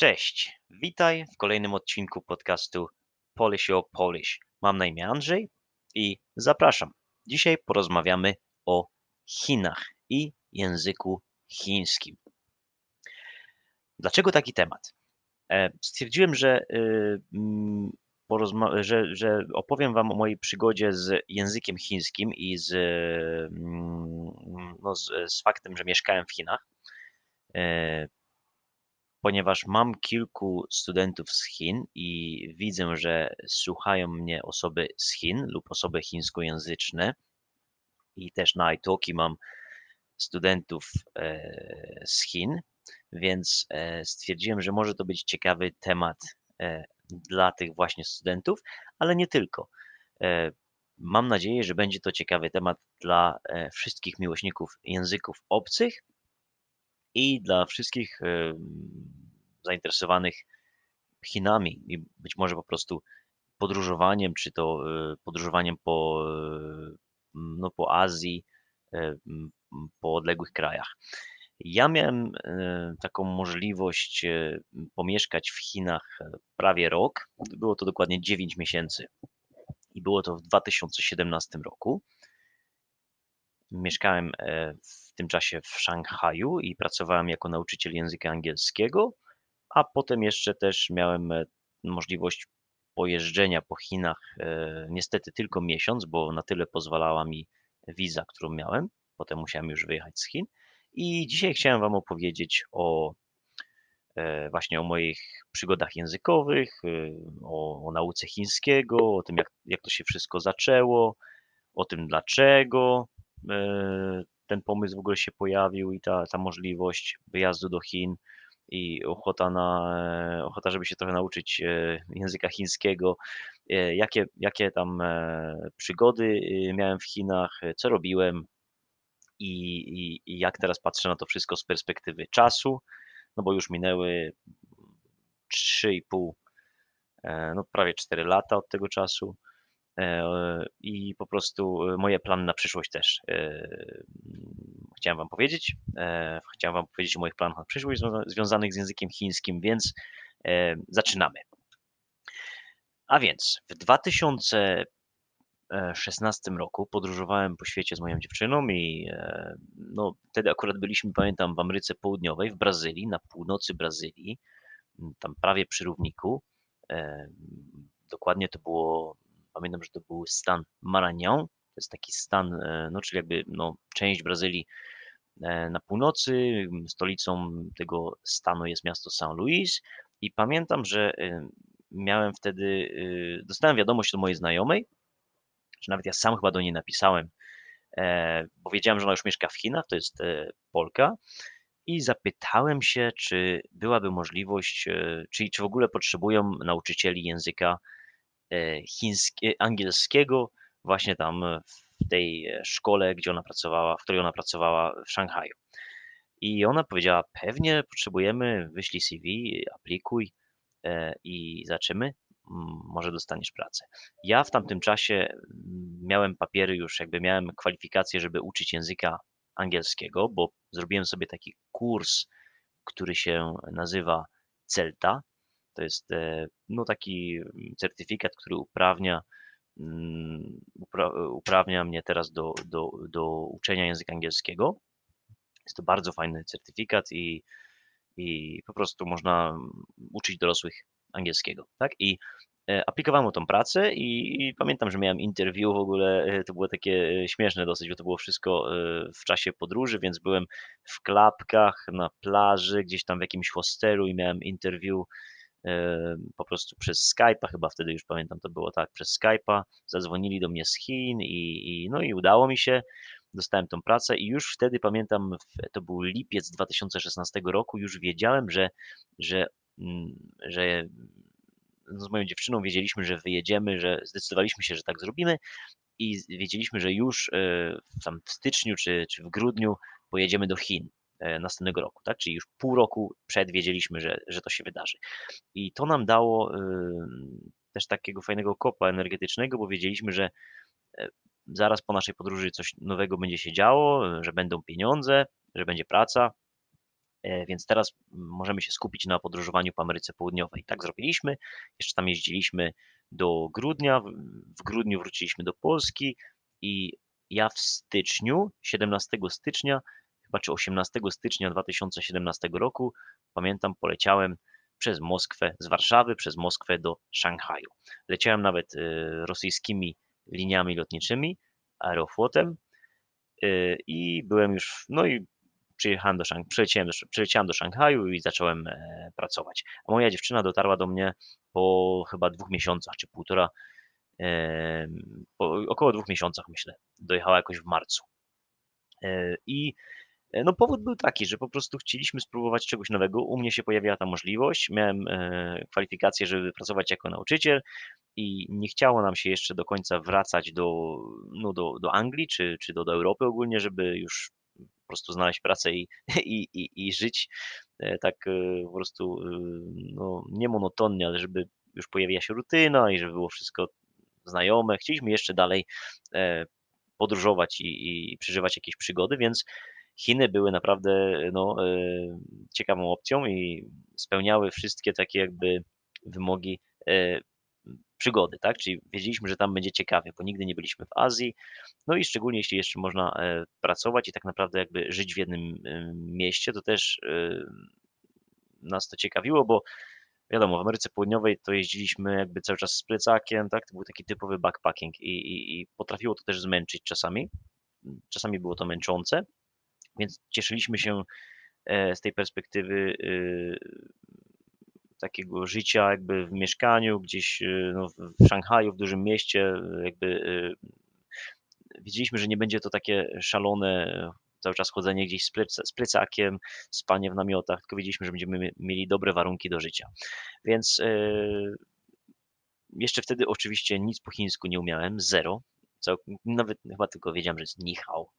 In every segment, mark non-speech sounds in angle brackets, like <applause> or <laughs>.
Cześć, witaj w kolejnym odcinku podcastu Polish o Polish. Mam na imię Andrzej i zapraszam. Dzisiaj porozmawiamy o Chinach i języku chińskim. Dlaczego taki temat? E, stwierdziłem, że, y, mm, że, że opowiem Wam o mojej przygodzie z językiem chińskim i z, mm, no, z, z faktem, że mieszkałem w Chinach e, ponieważ mam kilku studentów z Chin i widzę, że słuchają mnie osoby z Chin lub osoby chińskojęzyczne i też na iTalki mam studentów e, z Chin, więc e, stwierdziłem, że może to być ciekawy temat e, dla tych właśnie studentów, ale nie tylko. Mam nadzieję, że będzie to ciekawy temat dla wszystkich miłośników języków obcych i dla wszystkich zainteresowanych Chinami i być może po prostu podróżowaniem, czy to e, podróżowaniem po, e, no, po Azji, e, po odległych krajach. Ja miałem taką możliwość pomieszkać w Chinach prawie rok. Było to dokładnie 9 miesięcy i było to w 2017 roku. Mieszkałem w tym czasie w Szanghaju i pracowałem jako nauczyciel języka angielskiego, a potem jeszcze też miałem e, możliwość pojeżdżenia po Chinach, e, niestety tylko miesiąc, bo na tyle pozwalała mi wiza, którą miałem. Potem musiałem już wyjechać z Chin. I dzisiaj chciałem Wam opowiedzieć o e, właśnie o moich przygodach językowych, o, o nauce chińskiego, o tym, jak, jak to się wszystko zaczęło, o tym, dlaczego ten pomysł w ogóle się pojawił i ta, ta możliwość wyjazdu do Chin i ochota, na, e, ochota, żeby się trochę nauczyć e, języka chińskiego. E, jakie, jakie tam przygody miałem w Chinach, co robiłem i, i, i jak teraz patrzę na to wszystko z perspektywy czasu, no bo już minęły 3,5, no prawie 4 lata od tego czasu i po prostu moje plany na przyszłość też chciałem Wam powiedzieć. E, chciałem Wam powiedzieć o moich planach na przyszłość związanych z językiem chińskim, więc e, zaczynamy. A więc w 2016 roku podróżowałem po świecie z moją dziewczyną i e, no, wtedy akurat byliśmy, pamiętam, w Ameryce Południowej, w Brazylii, na północy Brazylii, tam prawie przy równiku. Dokładnie to było, pamiętam, że to był stan Maranhão, to jest taki stan, e, no, czyli jakby no, część Brazylii e, na północy. Stolicą tego stanu jest miasto São Luís. I pamiętam, że e, miałem wtedy, dostałem wiadomość od mojej znajomej, że nawet ja sam chyba do niej napisałem, bo wiedziałem, że ona już mieszka w Chinach, to jest Polka. I zapytałem się, czy byłaby możliwość, czyli czy w ogóle potrzebują nauczycieli języka chińskiego, angielskiego właśnie tam w tej e, szkole, gdzie ona pracowała, w której ona pracowała w Szanghaju. I ona powiedziała, pewnie potrzebujemy, wyślij CV, aplikuj e, i zaczniemy, może dostaniesz pracę. Ja w tamtym czasie miałem papiery już, jakby miałem kwalifikacje, żeby uczyć języka angielskiego, bo zrobiłem sobie taki kurs, który się nazywa CELTA. To jest e, no, taki certyfikat, który uprawnia Mm, upra uprawnia mnie teraz do, do, do uczenia języka angielskiego. Jest to bardzo fajny certyfikat i, i po prostu można uczyć dorosłych angielskiego, tak? I e, aplikowałem o tą pracę i, pamiętam, że miałem interview w ogóle, e, to było takie śmieszne dosyć, bo to było wszystko w czasie podróży, więc byłem w klapkach, na plaży, gdzieś tam w jakimś hostelu i miałem interview po prostu przez Skype'a, chyba wtedy już pamiętam, to było tak, przez Skype'a, zadzwonili do mnie z Chin i, i no i udało mi się, dostałem tą pracę i już wtedy pamiętam, to był lipiec 2016 roku, już wiedziałem, że, że, mm, że no z moją dziewczyną wiedzieliśmy, że wyjedziemy, że zdecydowaliśmy się, że tak zrobimy i wiedzieliśmy, że już e, tam w styczniu czy, czy w grudniu pojedziemy do Chin. E, następnego roku, tak? Czyli już pół roku przed wiedzieliśmy, że, że to się wydarzy. I to nam dało też takiego fajnego kopa energetycznego, bo wiedzieliśmy, że e, zaraz po naszej podróży coś nowego będzie się działo, że będą pieniądze, że będzie praca E, więc teraz możemy się skupić na podróżowaniu po Ameryce Południowej. Tak zrobiliśmy. Jeszcze tam jeździliśmy do grudnia. W grudniu wróciliśmy do Polski i ja w styczniu, 17 stycznia, chyba czy 18 stycznia 2017 roku, pamiętam, poleciałem przez Moskwę, z Warszawy przez Moskwę do Szanghaju. Leciałem nawet e, rosyjskimi liniami lotniczymi, aeroflotem e, i byłem już, no i przyjechałem do Szang przyleciałem, przyleciałem do Szanghaju i zacząłem e, pracować. A moja dziewczyna dotarła do mnie po chyba dwóch miesiącach, czy półtora, po około dwóch miesiącach myślę. Dojechała jakoś w marcu. E, I no powód był taki, że po prostu chcieliśmy spróbować czegoś nowego. U mnie się pojawiła ta możliwość. Miałem e, kwalifikacje, żeby pracować jako nauczyciel i nie chciało nam się jeszcze do końca wracać do, no do, do Anglii czy, czy do, do Europy ogólnie, żeby już po prostu znaleźć pracę i, i, i, i żyć e, tak e, po prostu e, no, nie monotonnie, ale żeby już pojawiła się rutyna i żeby było wszystko znajome. Chcieliśmy jeszcze dalej podróżować i, i przeżywać jakieś przygody, więc Chiny były naprawdę no, ciekawą opcją i spełniały wszystkie takie jakby wymogi przygody, tak? Czyli wiedzieliśmy, że tam będzie ciekawie, bo nigdy nie byliśmy w Azji. No i szczególnie jeśli jeszcze można e, pracować i tak naprawdę jakby żyć w jednym e, mieście, to też e, nas to ciekawiło, bo wiadomo, w Ameryce Południowej to jeździliśmy jakby cały czas z plecakiem, tak? To był taki typowy backpacking i, i, i potrafiło to też zmęczyć czasami. Czasami było to męczące, więc cieszyliśmy się z tej perspektywy takiego życia jakby w mieszkaniu, gdzieś y, no, w Szanghaju, w dużym mieście, jakby y, wiedzieliśmy, że nie będzie to takie szalone cały czas chodzenie gdzieś z, z plecakiem, spanie w namiotach, tylko wiedzieliśmy, że będziemy mieli dobre warunki do życia. Więc jeszcze wtedy oczywiście nic po chińsku nie umiałem, zero. Nawet chyba tylko wiedziałem, że jest ni hao,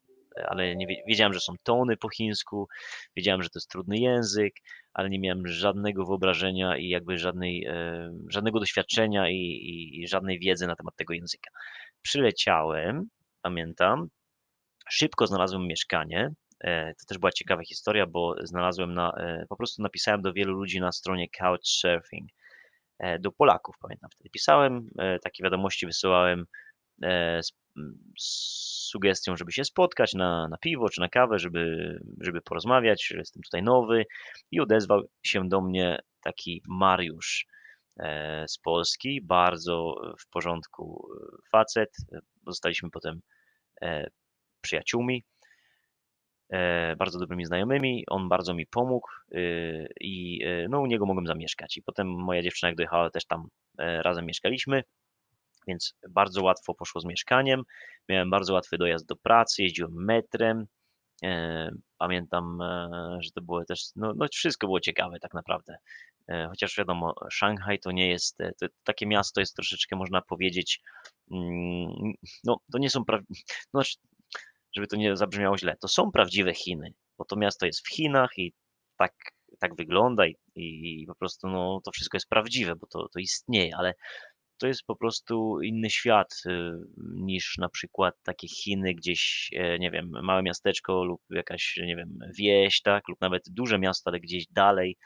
ale nie wiedziałem, że są tony po chińsku, wiedziałem, że to jest trudny język, ale nie miałem żadnego wyobrażenia i jakby żadnej, e, żadnego doświadczenia i, i, żadnej wiedzy na temat tego języka. Przyleciałem, pamiętam, szybko znalazłem mieszkanie. E, to też była ciekawa historia, bo znalazłem na, e, po prostu napisałem do wielu ludzi na stronie Couchsurfing, do Polaków, pamiętam wtedy pisałem, takie wiadomości wysyłałem z, z sugestią, żeby się spotkać na, na piwo czy na kawę, żeby, żeby porozmawiać, że jestem tutaj nowy i odezwał się do mnie taki Mariusz e, z Polski, bardzo w porządku facet. Zostaliśmy potem e, przyjaciółmi, e, bardzo dobrymi znajomymi. On bardzo mi pomógł i no, u niego mogłem zamieszkać. I potem moja dziewczyna, jak dojechała, też tam razem mieszkaliśmy więc bardzo łatwo poszło z mieszkaniem. Miałem bardzo łatwy dojazd do pracy, jeździłem metrem. E, pamiętam, e, że to było też, no, no wszystko było ciekawe tak naprawdę. E, chociaż wiadomo, Szanghaj to nie jest, to, takie miasto jest troszeczkę, można powiedzieć, mm, no to nie są, pra... no, żeby to nie zabrzmiało źle, to są prawdziwe Chiny, bo to miasto jest w Chinach i tak, tak wygląda i, i po prostu no, to wszystko jest prawdziwe, bo to, to istnieje, ale to jest po prostu inny świat y, niż na przykład takie Chiny, gdzieś, e, nie wiem, małe miasteczko lub jakaś, nie wiem, wieś, tak, lub nawet duże miasto, ale gdzieś dalej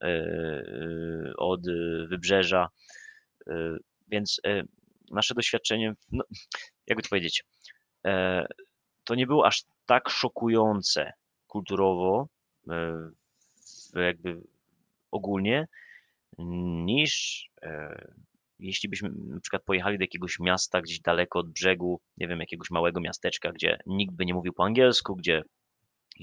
e, e, od wybrzeża. Więc nasze doświadczenie, no, <sniffs> jakby to powiedzieć, to nie było aż tak szokujące kulturowo, jakby ogólnie, niż jeśli byśmy na przykład pojechali do jakiegoś miasta gdzieś daleko od brzegu, nie wiem, jakiegoś małego miasteczka, gdzie nikt by nie mówił po angielsku, gdzie,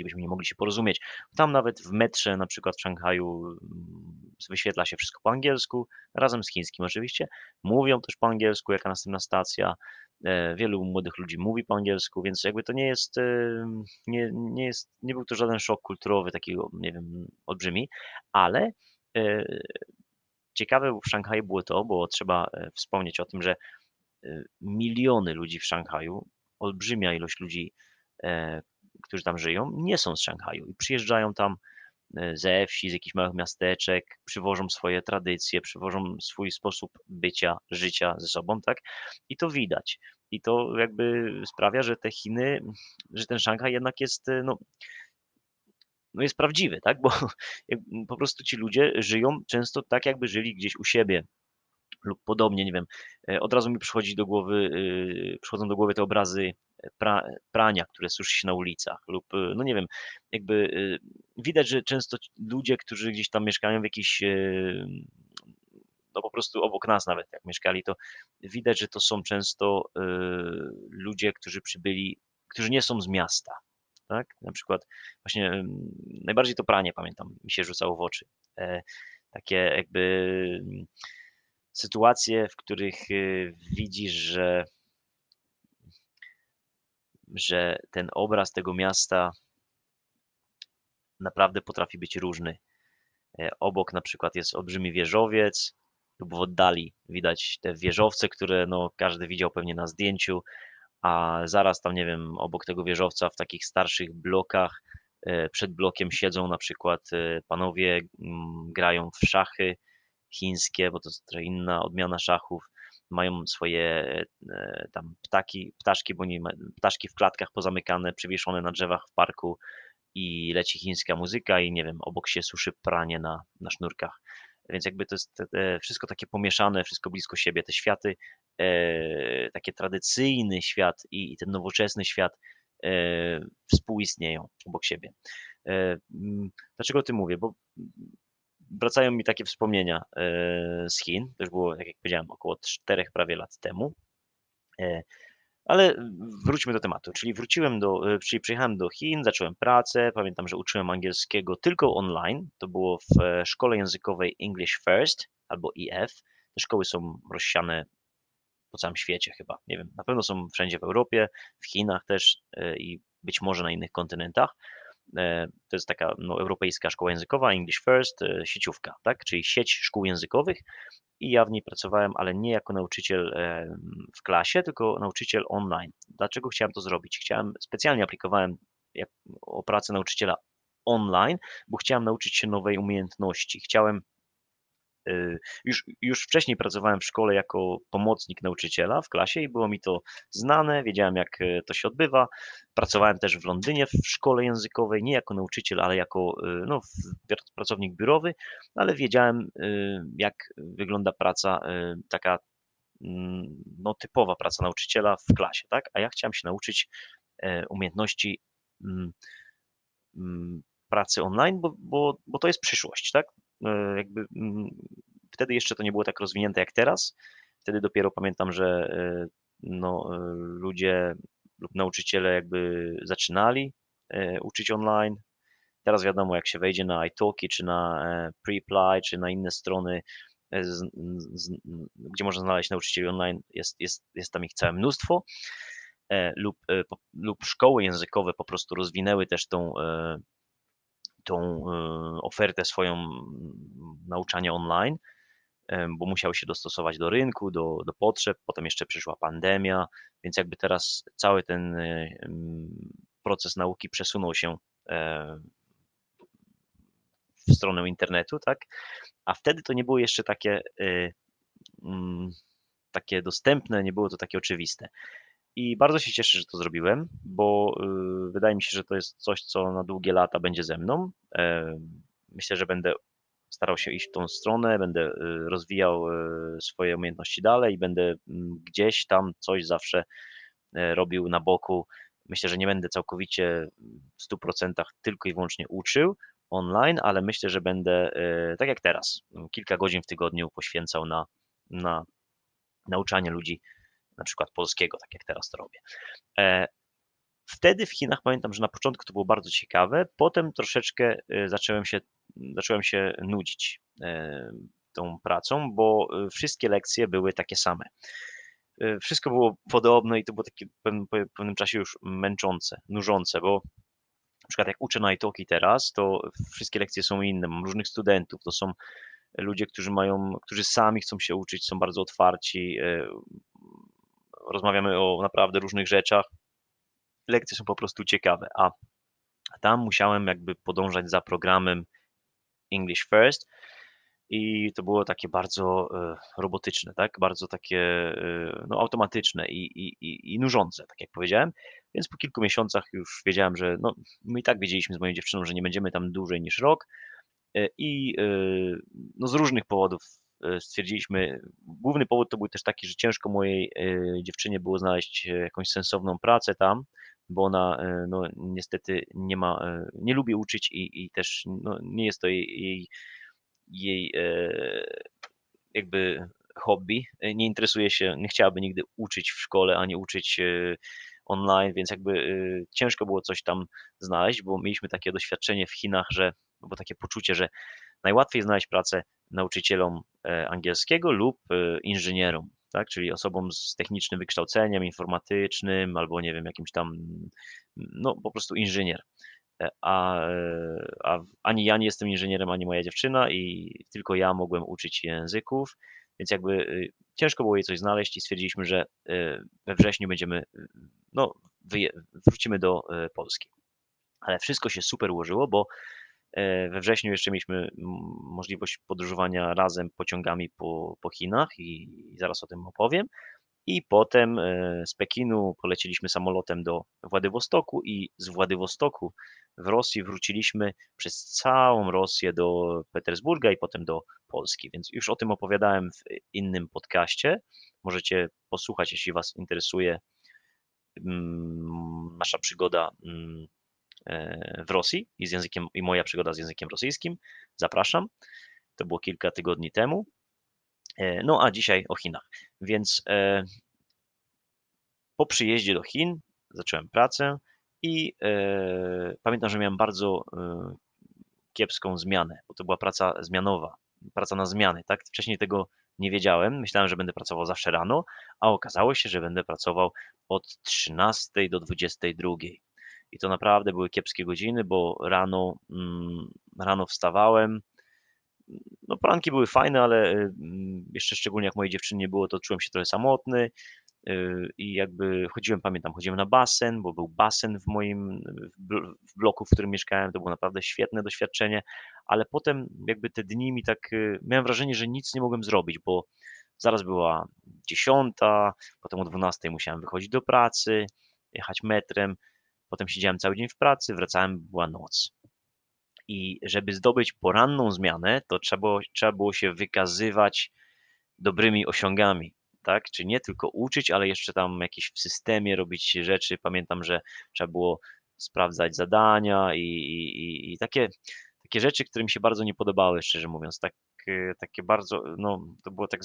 byśmy nie mogli się porozumieć, tam nawet w metrze, na przykład w Szanghaju, mm, wyświetla się wszystko po angielsku, razem z chińskim oczywiście. Mówią też po angielsku, jaka następna stacja. E, wielu młodych ludzi mówi po angielsku, więc jakby to nie jest, e, nie, nie jest, nie był to żaden szok kulturowy takiego, nie wiem, olbrzymi, ale e, Ciekawe w Szanghaju było to, bo trzeba e, wspomnieć o tym, że e, miliony ludzi w Szanghaju, olbrzymia ilość ludzi, e, którzy tam żyją, nie są z Szanghaju i przyjeżdżają tam ze wsi, z jakichś małych miasteczek, przywożą swoje tradycje, przywożą swój sposób bycia, życia ze sobą, tak? I to widać. I to jakby sprawia, że te Chiny, że ten Szanghaj jednak jest, no, no jest prawdziwy, tak? Bo <laughs> po prostu ci ludzie żyją często tak, jakby żyli gdzieś u siebie lub podobnie, nie wiem. E, od razu mi przychodzi do głowy, y, przychodzą do głowy te obrazy pra, prania, które suszy się na ulicach lub, y, no nie wiem, jakby y, widać, że często ludzie, którzy gdzieś tam mieszkają w jakiś no po prostu obok nas nawet jak mieszkali, to widać, że to są często ludzie, którzy przybyli, którzy nie są z miasta, tak? Na przykład właśnie najbardziej to pranie, pamiętam, mi się rzucało w oczy. E, takie jakby sytuacje, w których y, widzisz, że, że ten obraz tego miasta naprawdę potrafi być różny. E, obok na przykład jest olbrzymi wieżowiec, lub w oddali widać te wieżowce, które no, każdy widział pewnie na zdjęciu, a zaraz tam, nie wiem, obok tego wieżowca w takich starszych blokach, e, przed blokiem siedzą na przykład e, panowie, mm, grają w szachy chińskie, bo to jest trochę inna odmiana szachów. Mają swoje e, tam ptaki, ptaszki, bo nie, ptaszki w klatkach pozamykane, przywieszone na drzewach w parku i leci chińska muzyka i nie wiem, obok się suszy pranie na, na sznurkach. Więc jakby to jest wszystko takie pomieszane, wszystko blisko siebie. Te światy, e, takie tradycyjny świat i, ten nowoczesny świat e, współistnieją obok siebie. E, dlaczego o tym mówię? Bo wracają mi takie wspomnienia z Chin. To już było, jak powiedziałem, około 4 prawie lat temu. E, ale wróćmy do tematu, czyli wróciłem do, e, czyli przyjechałem do Chin, zacząłem pracę. Pamiętam, że uczyłem angielskiego tylko online. To było w szkole językowej English First albo EF. Te szkoły są rozsiane po całym świecie chyba. Nie wiem, na pewno są wszędzie w Europie, w Chinach też i być może na innych kontynentach. E, to jest taka no, europejska szkoła językowa, English First, e, sieciówka, tak? czyli sieć szkół językowych i ja w niej pracowałem, ale nie jako nauczyciel e, w klasie, tylko nauczyciel online. Dlaczego chciałem to zrobić? Chciałem, specjalnie aplikowałem o pracę nauczyciela online, bo chciałem nauczyć się nowej umiejętności. Chciałem już, już wcześniej pracowałem w szkole jako pomocnik nauczyciela w klasie i było mi to znane, wiedziałem jak y, to się odbywa. Pracowałem też w Londynie w szkole językowej, nie jako nauczyciel, ale jako y, no, pracownik biurowy, ale wiedziałem jak wygląda praca taka mm, no, typowa praca nauczyciela w klasie, tak? A ja chciałem się nauczyć e, umiejętności mm, mm, pracy online, bo, bo, bo to jest przyszłość, tak? E, jakby mm, wtedy jeszcze to nie było tak rozwinięte jak teraz. Wtedy dopiero pamiętam, że e, no, e, ludzie lub nauczyciele jakby zaczynali uczyć online. Teraz wiadomo, jak się wejdzie na iTalki, czy na Preply, czy na inne strony, z, z, gdzie można znaleźć nauczycieli online, jest, jest, jest tam ich całe mnóstwo. Lub, lub szkoły językowe po prostu rozwinęły też tą tą e, ofertę swoją nauczania online, e, bo musiał się dostosować do rynku, do, do potrzeb. Potem jeszcze przyszła pandemia, więc jakby teraz cały ten e, proces nauki przesunął się w stronę internetu, tak? A wtedy to nie było jeszcze takie, takie dostępne, nie było to takie oczywiste. I bardzo się cieszę, że to zrobiłem, bo y, wydaje mi się, że to jest coś, co na długie lata będzie ze mną. E, myślę, że będę starał się iść w tą stronę, będę y, rozwijał y, swoje umiejętności dalej i będę mm, gdzieś tam coś zawsze e, robił na boku. Myślę, że nie będę całkowicie w 100% tylko i wyłącznie uczył online, ale myślę, że będę e, tak jak teraz, kilka godzin w tygodniu poświęcał na, na nauczanie ludzi na przykład polskiego, tak jak teraz to robię. E, wtedy w Chinach pamiętam, że na początku to było bardzo ciekawe, potem troszeczkę e, zacząłem się, zacząłem się nudzić e, tą pracą, bo wszystkie lekcje były takie same. Wszystko było podobne i to było takie w pewnym, pewnym czasie już męczące, nużące, bo na przykład jak uczę na iTalki teraz, to wszystkie lekcje są inne, mam różnych studentów, to są ludzie, którzy mają, którzy sami chcą się uczyć, są bardzo otwarci, rozmawiamy o naprawdę różnych rzeczach. Lekcje są po prostu ciekawe, a tam musiałem jakby podążać za programem English First i to było takie bardzo e, robotyczne, tak? Bardzo takie e, no, automatyczne i, i, i, nużące, tak jak powiedziałem. Więc po kilku miesiącach już wiedziałem, że no, my i tak wiedzieliśmy z moją dziewczyną, że nie będziemy tam dłużej niż rok e, i no, z różnych powodów stwierdziliśmy, główny powód to był też taki, że ciężko mojej dziewczynie było znaleźć jakąś sensowną pracę tam, bo ona no, niestety nie ma, nie lubi uczyć i, i też no, nie jest to jej, jej jej e, jakby hobby. E, nie interesuje się, nie chciałaby nigdy uczyć w szkole, ani uczyć e, online, więc jakby ciężko było coś tam znaleźć, bo mieliśmy takie doświadczenie w Chinach, że, bo takie poczucie, że najłatwiej znaleźć pracę nauczycielom angielskiego lub inżynierom, tak? czyli osobom z technicznym wykształceniem informatycznym albo nie wiem, jakimś tam, no po prostu inżynier. E, a, e, a ani ja nie jestem inżynierem, ani moja dziewczyna i tylko ja mogłem uczyć języków, więc jakby ciężko było jej coś znaleźć i stwierdziliśmy, że we wrześniu będziemy, no, wrócimy do e, Polski. Ale wszystko się super ułożyło, bo we wrześniu jeszcze mieliśmy możliwość podróżowania razem pociągami po, po Chinach i zaraz o tym opowiem. I potem e, z Pekinu poleciliśmy samolotem do Władywostoku i z Władywostoku w Rosji wróciliśmy przez całą Rosję do Petersburga i potem do Polski. Więc już o tym opowiadałem w innym podcaście. Możecie posłuchać, jeśli Was interesuje nasza przygoda e, w Rosji i, z językiem, i moja przygoda z językiem rosyjskim. Zapraszam. To było kilka tygodni temu. E, no a dzisiaj o Chinach. Więc e, po przyjeździe do Chin zacząłem pracę i e, pamiętam, że miałem bardzo kiepską zmianę, bo to była praca zmianowa, praca na zmiany, tak? Wcześniej tego nie wiedziałem, myślałem, że będę pracował zawsze rano, a okazało się, że będę pracował od 13 do 22. I to naprawdę były kiepskie godziny, bo rano, mm, rano wstawałem, no poranki były fajne, ale y, mm, jeszcze szczególnie jak mojej dziewczyny nie było, to czułem się trochę samotny y, i jakby chodziłem, pamiętam, chodziłem na basen, bo był basen w moim w bloku, w którym mieszkałem, to było naprawdę świetne doświadczenie, ale potem jakby te dni mi tak, y, miałem wrażenie, że nic nie mogłem zrobić, bo zaraz była dziesiąta, potem o dwunastej musiałem wychodzić do pracy, jechać metrem, potem siedziałem cały dzień w pracy, wracałem, była noc. I żeby zdobyć poranną zmianę, to trzeba było, trzeba było się wykazywać dobrymi osiągami, tak? Czy nie tylko uczyć, ale jeszcze tam jakieś w systemie robić rzeczy. Pamiętam, że trzeba było sprawdzać zadania i, i, i takie, takie rzeczy, które mi się bardzo nie podobały, szczerze mówiąc. Tak, takie bardzo, no to było tak,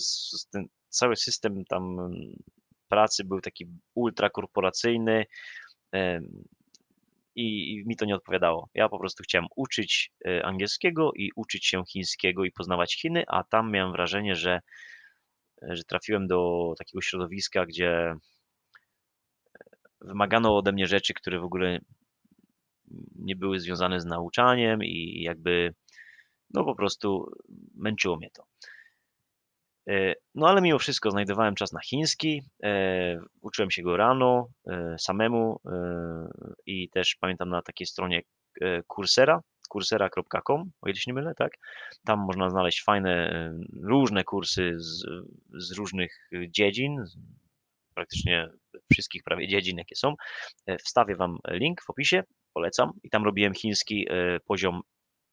ten cały system tam pracy był taki ultrakorporacyjny, i, mi to nie odpowiadało. Ja po prostu chciałem uczyć e, angielskiego i uczyć się chińskiego i poznawać Chiny, a tam miałem wrażenie, że, e, że trafiłem do takiego środowiska, gdzie e, wymagano ode mnie rzeczy, które w ogóle nie były związane z nauczaniem i jakby no po prostu męczyło mnie to. E, no ale mimo wszystko znajdowałem czas na chiński, e, uczyłem się go rano e, samemu i też pamiętam na takiej stronie Coursera, coursera.com, o ile się nie mylę, tak? Tam można znaleźć fajne, różne kursy z, z różnych dziedzin, praktycznie wszystkich prawie dziedzin, jakie są. Wstawię Wam link w opisie, polecam. I tam robiłem chiński poziom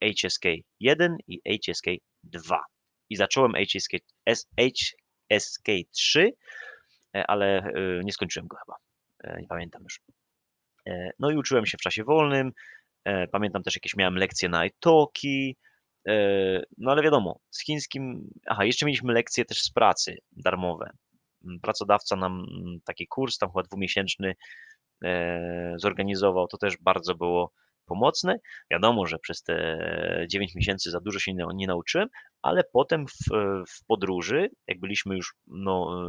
HSK 1 i HSK 2 i zacząłem HSK, HSK 3, e, ale e, nie skończyłem go chyba. E, nie pamiętam już. No i uczyłem się w czasie wolnym. Pamiętam też jakieś miałem lekcje na iTalki. No ale wiadomo, z chińskim. Aha, jeszcze mieliśmy lekcje też z pracy darmowe. Mm, pracodawca nam mm, taki kurs, tam chyba dwumiesięczny, zorganizował. To też bardzo było pomocne. Wiadomo, że przez te 9 miesięcy za dużo się nie, nauczyłem, ale potem w, w podróży, jak byliśmy już no,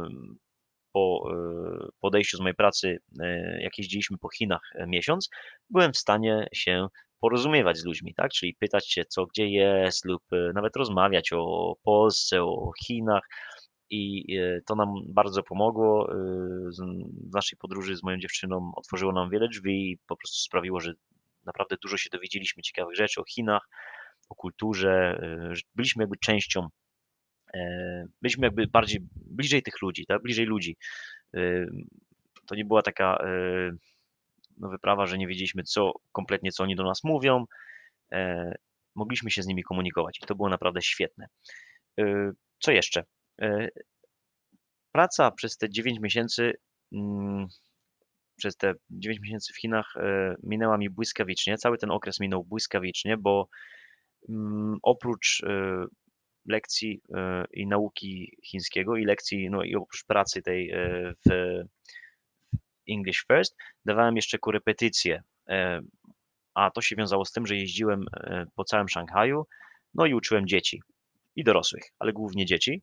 po podejściu z mojej pracy, jak jeździliśmy po Chinach miesiąc, byłem w stanie się porozumiewać z ludźmi, tak? Czyli pytać się, co gdzie jest, lub nawet rozmawiać o Polsce, o Chinach. I to nam bardzo pomogło. W naszej podróży z moją dziewczyną otworzyło nam wiele drzwi i po prostu sprawiło, że naprawdę dużo się dowiedzieliśmy ciekawych rzeczy o Chinach, o kulturze. Y, byliśmy jakby częścią e, byliśmy jakby bardziej bliżej tych ludzi, tak? Bliżej ludzi. E, to nie była taka e, no, wyprawa, że nie wiedzieliśmy co kompletnie, co oni do nas mówią. E, mogliśmy się z nimi komunikować i to było naprawdę świetne. E, co jeszcze? E, praca przez te 9 miesięcy, mm, przez te 9 miesięcy w Chinach e, minęła mi błyskawicznie. Cały ten okres minął błyskawicznie, bo mm, oprócz e, lekcji e, i nauki chińskiego i lekcji, no i oprócz pracy tej w English First, dawałem jeszcze korepetycje, a to się wiązało z tym, że jeździłem po całym Szanghaju, no i uczyłem dzieci i dorosłych, ale głównie dzieci.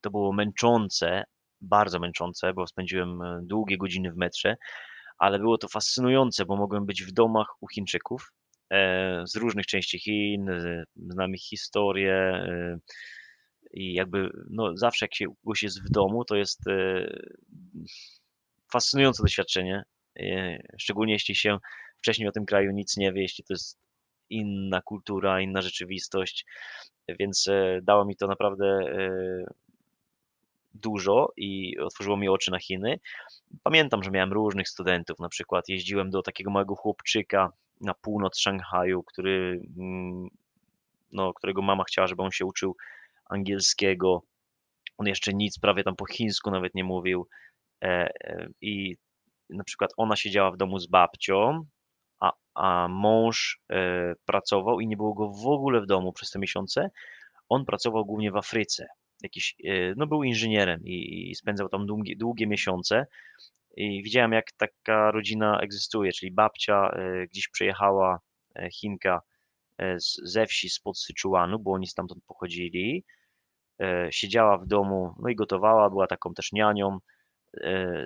To było męczące, bardzo męczące, bo spędziłem e, długie godziny w metrze, ale było to fascynujące, bo mogłem być w domach u Chińczyków e, z różnych części Chin, e, znam ich historię i jakby no zawsze jak się kogoś jest w domu, to jest fascynujące doświadczenie, szczególnie jeśli się wcześniej o tym kraju nic nie wie, jeśli to jest inna kultura, inna rzeczywistość, więc dało mi to naprawdę dużo i otworzyło mi oczy na Chiny. Pamiętam, że miałem różnych studentów, na przykład jeździłem do takiego małego chłopczyka na północ Szanghaju, który, mm, no, którego mama chciała, żeby on się uczył angielskiego. On jeszcze nic prawie tam po chińsku nawet nie mówił. E, e, I na przykład ona siedziała w domu z babcią, a, a mąż e, pracował i nie było go w ogóle w domu przez te miesiące. On pracował głównie w Afryce. Jakiś, e, no był inżynierem i, i spędzał tam długie, długie miesiące. I widziałem, jak taka rodzina egzystuje, czyli babcia e, gdzieś przyjechała, e, Chinka, z, ze wsi spod Syczuanu, bo oni stamtąd pochodzili. Siedziała w domu, no i gotowała, była taką też nianią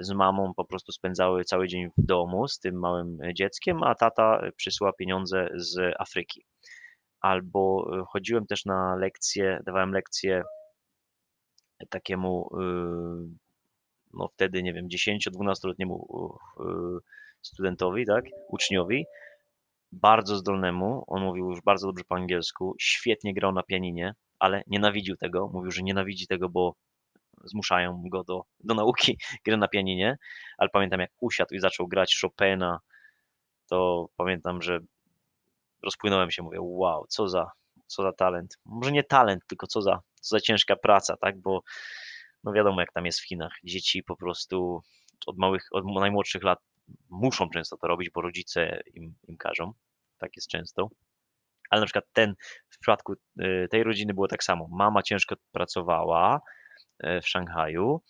z mamą po prostu spędzały cały dzień w domu z tym małym dzieckiem, a tata przysyła pieniądze z Afryki. Albo chodziłem też na lekcje, dawałem lekcje takiemu, y, no wtedy, nie wiem, 10-12-letniemu y, studentowi, tak, uczniowi, bardzo zdolnemu, on mówił już bardzo dobrze po angielsku, świetnie grał na pianinie, ale nienawidził tego, mówił, że nienawidzi tego, bo zmuszają go do, do nauki <laughs> gry na pianinie, ale pamiętam jak usiadł i zaczął grać Chopina, to pamiętam, że rozpłynąłem się, mówię, wow, co za, co za talent. Może nie talent, tylko co za, za ciężka praca, tak, bo no wiadomo jak tam jest w Chinach. Dzieci po prostu od małych, od najmłodszych lat muszą często to robić, bo rodzice im, im każą. Tak jest często. Ale na przykład ten, w przypadku y, tej rodziny było tak samo. Mama ciężko pracowała e, w Szanghaju,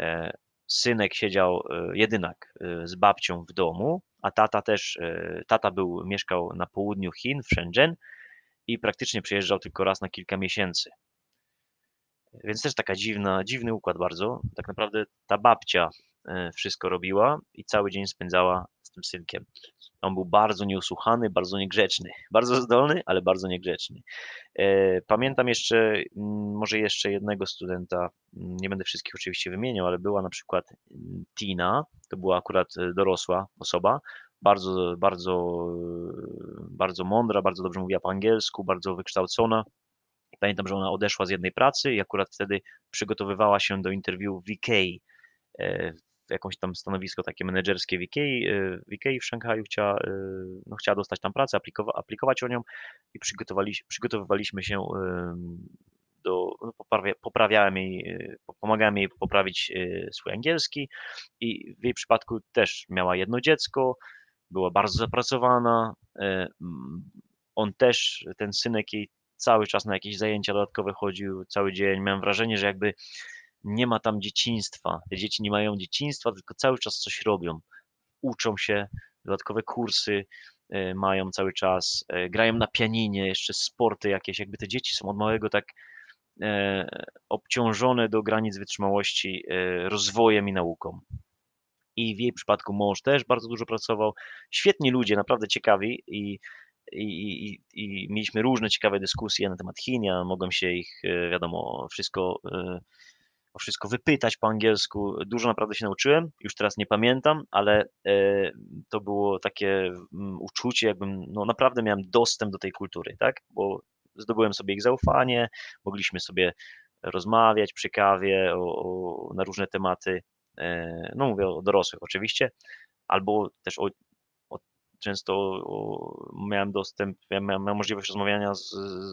e, synek siedział, e, jedynak, z babcią w domu, a tata też, tata był, mieszkał na południu Chin, w Shenzhen i praktycznie przyjeżdżał tylko raz na kilka miesięcy. Więc też taka dziwna, dziwny układ bardzo. Tak naprawdę ta babcia e, wszystko robiła i cały dzień spędzała z tym synkiem. On był bardzo nieusłuchany, bardzo niegrzeczny. <laughs> Bardzo zdolny, ale bardzo niegrzeczny. E, Pamiętam jeszcze, może jeszcze jednego studenta, nie będę wszystkich oczywiście wymieniał, ale była na przykład Tina, to była akurat e, dorosła osoba, bardzo, bardzo, bardzo mądra, bardzo dobrze mówiła po angielsku, bardzo wykształcona. Pamiętam, że ona odeszła z jednej pracy i akurat wtedy przygotowywała się do interwiu w Ikei, e, jakąś tam stanowisko takie menedżerskie w Ikei, e, w w Szanghaju chciała, e, no, chciała dostać tam pracę, aplikowa- aplikować o nią i przygotowali, przygotowywaliśmy się do, no, poprawia, poprawiałem jej, po- pomagałem jej poprawić swój angielski i w jej przypadku też miała jedno dziecko, była bardzo zapracowana, on też, ten synek jej cały czas na jakieś zajęcia dodatkowe chodził, cały dzień. Miałem wrażenie, że jakby nie ma tam dzieciństwa. Te dzieci nie mają dzieciństwa, tylko cały czas coś robią. Uczą się, dodatkowe kursy e, mają cały czas, e, grają na pianinie, jeszcze sporty jakieś. Jakby te dzieci są od małego tak e, obciążone do granic wytrzymałości rozwojem i nauką. I w jej przypadku mąż też bardzo dużo pracował. Świetni ludzie, naprawdę ciekawi i i, i, i mieliśmy różne ciekawe dyskusje na temat Chin. Ja mogłem się ich, e, wiadomo, wszystko, e, o wszystko wypytać po angielsku. Dużo naprawdę się nauczyłem, już teraz nie pamiętam, ale e, to było takie mm, uczucie, jakbym, no naprawdę miałem dostęp do tej kultury, tak? Bo zdobyłem sobie ich zaufanie, mogliśmy sobie rozmawiać przy kawie o, o, na różne tematy, no mówię o dorosłych oczywiście, albo też o często miałem dostęp, miałem, miałem możliwość rozmawiania z,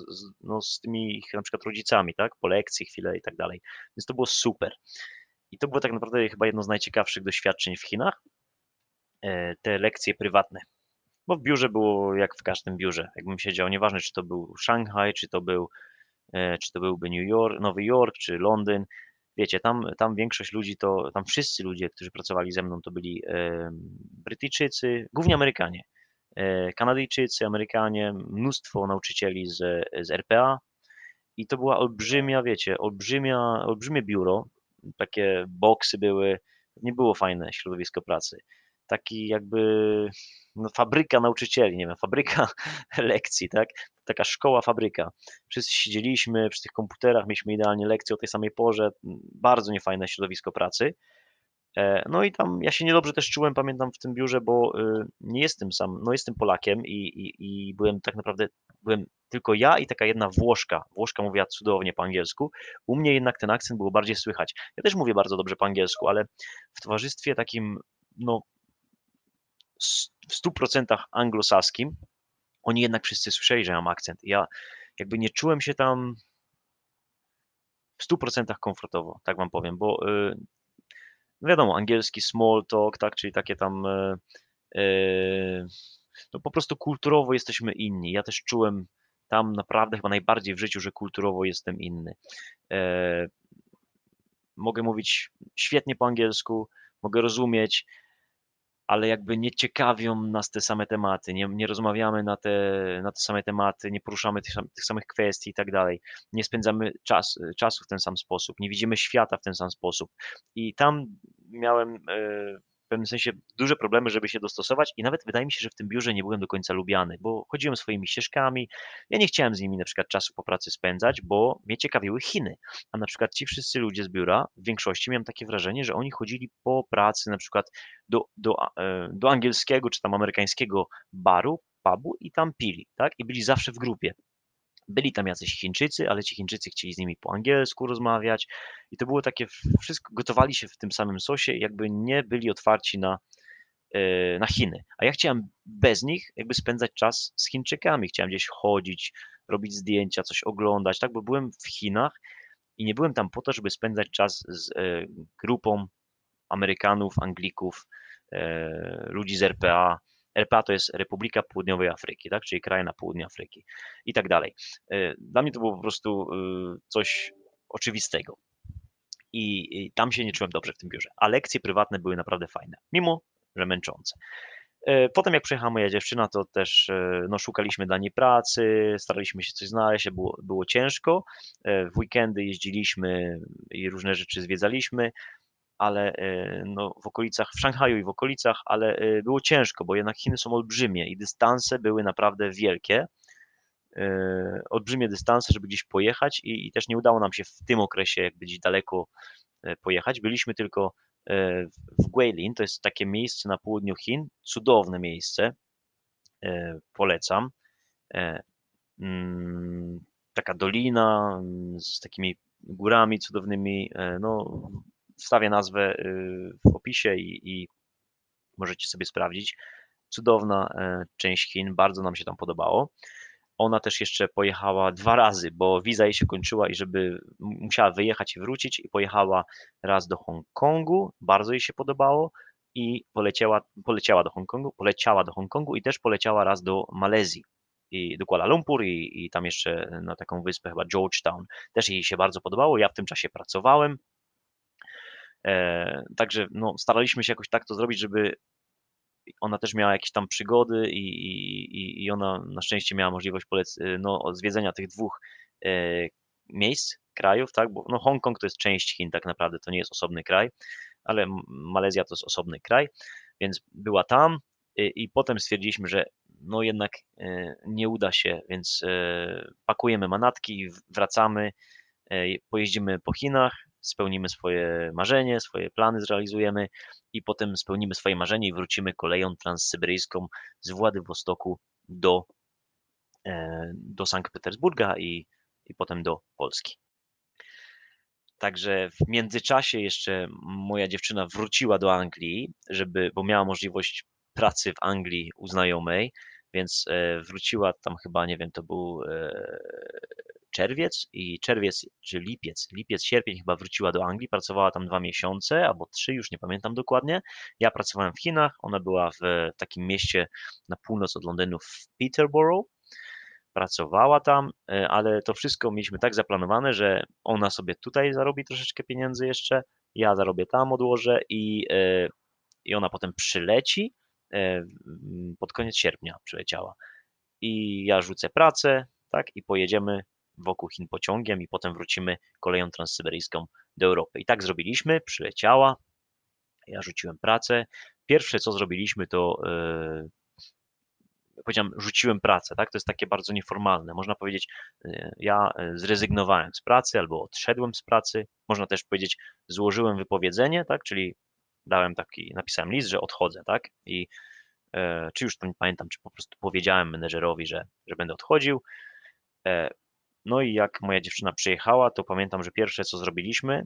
z, no, z tymi ich na przykład rodzicami, tak, po lekcji chwilę i tak dalej, więc to było super. I to było tak naprawdę chyba jedno z najciekawszych doświadczeń w Chinach, e, te lekcje prywatne. Bo w biurze było jak w każdym biurze. Jakbym siedział, nieważne czy to był Szanghaj, czy to był, e, czy to byłby New York, Nowy Jork, czy Londyn. Wiecie, tam, tam większość ludzi to, tam wszyscy ludzie, którzy pracowali ze mną, to byli Brytyjczycy, głównie Amerykanie. E, Kanadyjczycy, Amerykanie, mnóstwo nauczycieli z, z RPA. I to była olbrzymia, wiecie, olbrzymia, olbrzymie biuro, takie boksy były, nie było fajne środowisko pracy. Taki jakby fabryka nauczycieli, nie wiem, fabryka <laughs> lekcji, tak? Taka szkoła, fabryka. Wszyscy siedzieliśmy przy tych komputerach, mieliśmy idealnie lekcje o tej samej porze, bardzo niefajne środowisko pracy. E, no i tam ja się niedobrze też czułem, pamiętam w tym biurze, bo y, nie jestem sam, no jestem Polakiem i, i, i byłem tak naprawdę, byłem tylko ja i taka jedna Włoszka. Włoszka mówiła cudownie po angielsku. U mnie jednak ten akcent było bardziej słychać. Ja też mówię bardzo dobrze po angielsku, ale w towarzystwie takim, no w 100% anglosaskim, oni jednak wszyscy słyszeli, że mam akcent. Ja jakby nie czułem się tam w 100% komfortowo, tak wam powiem, bo y, no wiadomo, angielski small talk, tak, czyli takie tam y, y, no po prostu kulturowo jesteśmy inni. Ja też czułem tam naprawdę chyba najbardziej w życiu, że kulturowo jestem inny. E, mogę mówić świetnie po angielsku, mogę rozumieć, ale jakby nie ciekawią nas te same tematy, nie, nie rozmawiamy na te, na te same tematy, nie poruszamy tych, tych samych kwestii i tak dalej, nie spędzamy czas, czasu w ten sam sposób, nie widzimy świata w ten sam sposób. I tam miałem e, w pewnym sensie duże problemy, żeby się dostosować i nawet wydaje mi się, że w tym biurze nie byłem do końca lubiany, bo chodziłem swoimi ścieżkami, ja nie chciałem z nimi na przykład czasu po pracy spędzać, bo mnie ciekawiły Chiny, a na przykład ci wszyscy ludzie z biura, w większości miałem takie wrażenie, że oni chodzili po pracy na przykład do, do, e, do angielskiego czy tam amerykańskiego baru, pubu i tam pili, tak? I byli zawsze w grupie. Byli tam jacyś Chińczycy, ale ci Chińczycy chcieli z nimi po angielsku rozmawiać i to było takie, wszystko gotowali się w tym samym sosie, jakby nie byli otwarci na, e, na Chiny. A ja chciałem bez nich jakby spędzać czas z Chińczykami, chciałem gdzieś chodzić, robić zdjęcia, coś oglądać, tak, bo byłem w Chinach i nie byłem tam po to, żeby spędzać czas z e, grupą Amerykanów, Anglików, e, ludzi z RPA, RPA to jest Republika Południowej Afryki, tak? czyli kraj na południu Afryki i tak dalej. E, dla mnie to było po prostu e, coś oczywistego. I, tam się nie czułem dobrze w tym biurze. A lekcje prywatne były naprawdę fajne, mimo że męczące. E, potem jak przyjechała moja dziewczyna, to też no, szukaliśmy dla niej pracy, staraliśmy się coś znaleźć, było, było ciężko. W weekendy jeździliśmy i różne rzeczy zwiedzaliśmy ale e, no, w okolicach, w Szanghaju i w okolicach, ale e, było ciężko, bo jednak Chiny są olbrzymie i dystanse były naprawdę wielkie. E, olbrzymie dystanse, żeby gdzieś pojechać i, i też nie udało nam się w tym okresie jakby gdzieś daleko pojechać. Byliśmy tylko w Guilin, to jest takie miejsce na południu Chin, cudowne miejsce, polecam. Mm, taka dolina mm, z takimi górami cudownymi, no wstawię nazwę y, w opisie i, i możecie sobie sprawdzić. Cudowna e, część Chin, bardzo nam się tam podobało. Ona też jeszcze pojechała dwa razy, bo wiza jej się kończyła i żeby musiała wyjechać i wrócić i pojechała raz do Hongkongu, bardzo jej się podobało i poleciała, poleciała do Hongkongu, poleciała do Hongkongu i też poleciała raz do Malezji i do Kuala Lumpur i, i tam jeszcze na taką wyspę chyba Georgetown. Też jej się bardzo podobało. Ja w tym czasie pracowałem, także no, staraliśmy się jakoś tak to zrobić, żeby ona też miała jakieś tam przygody i, i, i ona na szczęście miała możliwość polec, y, no, zwiedzenia tych dwóch e, miejsc, krajów, tak, bo no, Hongkong to jest część Chin tak naprawdę, to nie jest osobny kraj, ale Malezja to jest osobny kraj, więc była tam i, i potem stwierdziliśmy, że no jednak e, nie uda się, więc pakujemy manatki, wracamy, pojeździmy po Chinach, spełnimy swoje marzenie, swoje plany zrealizujemy i potem spełnimy swoje marzenie i wrócimy koleją transsyberyjską z Władywostoku do, do Sankt Petersburga i, i potem do Polski. Także w międzyczasie jeszcze moja dziewczyna wróciła do Anglii, żeby, bo miała możliwość pracy w Anglii u znajomej, więc e, wróciła tam chyba, nie wiem, to był e, czerwiec i czerwiec czy lipiec, lipiec, sierpień chyba wróciła do Anglii, pracowała tam dwa miesiące albo trzy, już nie pamiętam dokładnie. Ja pracowałem w Chinach, ona była w takim mieście na północ od Londynu w Peterborough pracowała tam, e, ale to wszystko mieliśmy tak zaplanowane, że ona sobie tutaj zarobi troszeczkę pieniędzy jeszcze, ja zarobię tam, odłożę i, e, i ona potem przyleci. E, pod koniec sierpnia przyleciała. I ja rzucę pracę, tak, i pojedziemy wokół Chin pociągiem i potem wrócimy koleją transsyberyjską do Europy. I tak zrobiliśmy, przyleciała, ja rzuciłem pracę. Pierwsze co zrobiliśmy to powiedziałem, rzuciłem pracę, tak? To jest takie bardzo nieformalne. Można powiedzieć, y, ja y, zrezygnowałem z pracy albo odszedłem z pracy. Można też powiedzieć, złożyłem wypowiedzenie, tak? Czyli dałem taki, napisałem list, że odchodzę, tak? I e, czy już to nie pamiętam, czy po prostu powiedziałem menedżerowi, że, że będę odchodził. No i jak moja dziewczyna przyjechała, to pamiętam, że pierwsze co zrobiliśmy,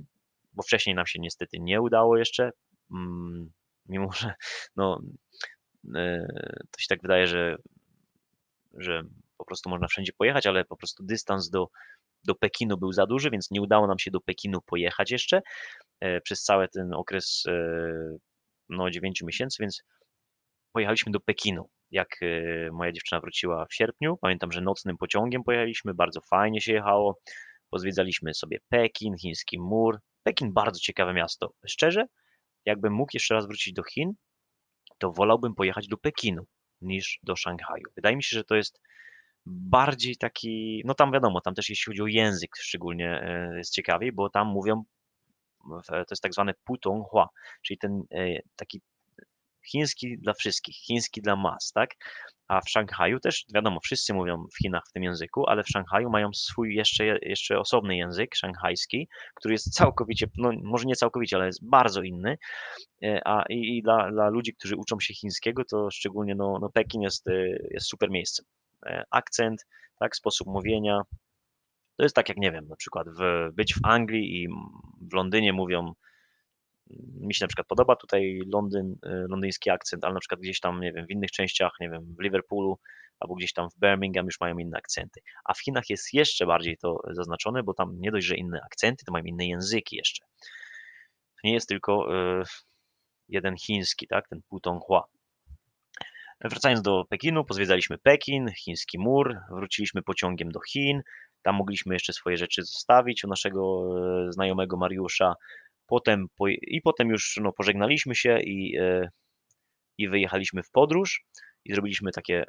bo wcześniej nam się niestety nie udało jeszcze, mm, mimo że no, E, to się tak wydaje, że, że po prostu można wszędzie pojechać, ale po prostu dystans do, do Pekinu był za duży, więc nie udało nam się do Pekinu pojechać jeszcze e, przez cały ten okres e, no, 9 miesięcy, więc pojechaliśmy do Pekinu. Jak moja dziewczyna wróciła w sierpniu, pamiętam, że nocnym pociągiem pojechaliśmy, bardzo fajnie się jechało. Pozwiedzaliśmy sobie Pekin, chiński mur. Pekin bardzo ciekawe miasto. Szczerze, jakbym mógł jeszcze raz wrócić do Chin, to wolałbym pojechać do Pekinu niż do Szanghaju. Wydaje mi się, że to jest bardziej taki, no tam wiadomo, tam też jeśli chodzi o język szczególnie e, jest ciekawiej, bo tam mówią, to jest tak zwane Putonghua, czyli ten e, taki chiński dla wszystkich, chiński dla mas, tak? A w Szanghaju też, wiadomo, wszyscy mówią w Chinach w tym języku, ale w Szanghaju mają swój jeszcze, jeszcze osobny język, szanghajski, który jest całkowicie, no może nie całkowicie, ale jest bardzo inny. E, a i, i dla, dla ludzi, którzy uczą się chińskiego, to szczególnie no, no Pekin jest, e, jest super miejscem. E, akcent, tak, sposób mówienia. To jest tak jak, nie wiem, na przykład w, być w Anglii i w Londynie mówią mi się na przykład podoba tutaj Londyn, y, londyński akcent, ale na przykład gdzieś tam, nie wiem, w innych częściach, nie wiem, w Liverpoolu albo gdzieś tam w Birmingham już mają inne akcenty. A w Chinach jest jeszcze bardziej to zaznaczone, bo tam nie dość, że inne akcenty, to mają inne języki jeszcze. Nie jest tylko y, jeden chiński, tak, ten Putonghua. Wracając do Pekinu, pozwiedzaliśmy Pekin, chiński mur, wróciliśmy pociągiem do Chin, tam mogliśmy jeszcze swoje rzeczy zostawić u naszego y, znajomego Mariusza, Potem, I potem już no, pożegnaliśmy się i, e, i wyjechaliśmy w podróż i zrobiliśmy takie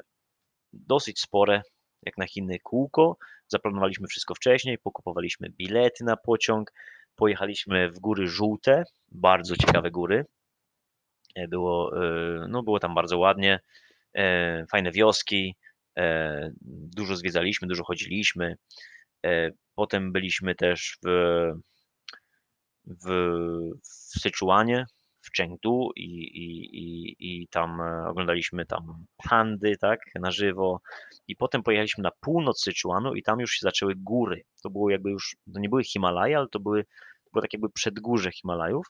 dosyć spore, jak na Chiny, kółko. Zaplanowaliśmy wszystko wcześniej, pokupowaliśmy bilety na pociąg, pojechaliśmy w góry żółte, bardzo ciekawe góry. E, było, e, no, było tam bardzo ładnie, fajne wioski, dużo zwiedzaliśmy, dużo chodziliśmy. Potem byliśmy też w w, w Syczuanie, w Chengdu i, i, i, i tam e, oglądaliśmy tam pandy, tak, na żywo i potem pojechaliśmy na północ Syczuanu i tam już się zaczęły góry. To było jakby już, to nie były Himalaje, ale to były, to było tak jakby przedgórze Himalajów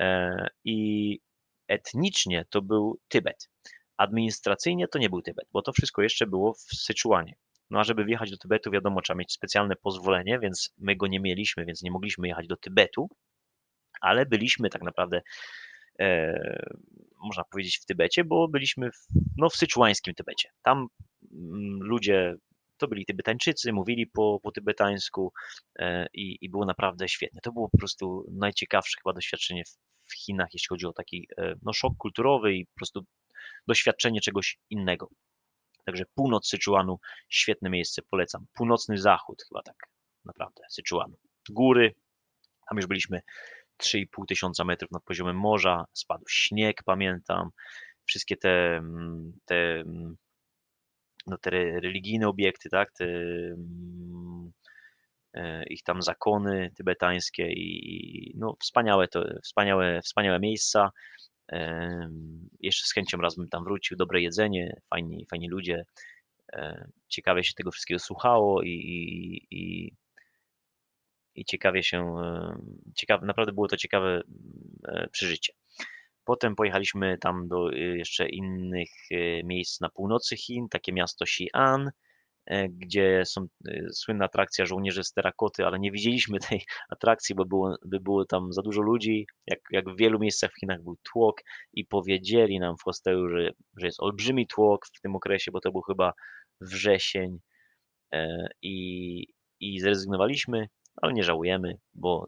e, i etnicznie to był Tybet. Administracyjnie to nie był Tybet, bo to wszystko jeszcze było w Syczuanie. No a żeby wjechać do Tybetu, wiadomo, trzeba mieć specjalne pozwolenie, więc my go nie mieliśmy, więc nie mogliśmy jechać do Tybetu, ale byliśmy tak naprawdę, e, można powiedzieć, w Tybecie, bo byliśmy w, no, w syczuańskim Tybecie. Tam mm, ludzie, to byli Tybetańczycy, mówili po, po tybetańsku e, i, i było naprawdę świetne. To było po prostu najciekawsze chyba doświadczenie w, w Chinach, jeśli chodzi o taki e, no, szok kulturowy i po prostu doświadczenie czegoś innego. Także północ Syczuanu, świetne miejsce, polecam. Północny zachód chyba tak naprawdę Syczuanu. Góry, tam już byliśmy 3,5 tysiąca metrów nad poziomem morza, spadł śnieg, pamiętam. Wszystkie te, mm, te, mm, no, te religijne obiekty, tak, te, mm, e, ich tam zakony tybetańskie i no, wspaniałe, to, wspaniałe, wspaniałe miejsca. Jeszcze z chęcią raz bym tam wrócił, dobre jedzenie, fajni, fajni ludzie. ciekawie się tego wszystkiego słuchało i, i, i, i ciekawie się, ciekawe, naprawdę było to ciekawe przeżycie. Potem pojechaliśmy tam do jeszcze innych miejsc na północy Chin, takie miasto Xi'an, gdzie są e, słynna atrakcja żołnierzy z terakoty, ale nie widzieliśmy <laughs> tej atrakcji, bo było, by było tam za dużo ludzi, jak, jak w wielu miejscach w Chinach był tłok i powiedzieli nam w hostelu, że, że jest olbrzymi tłok w tym okresie, bo to był chyba wrzesień e, i, i zrezygnowaliśmy, ale nie żałujemy, bo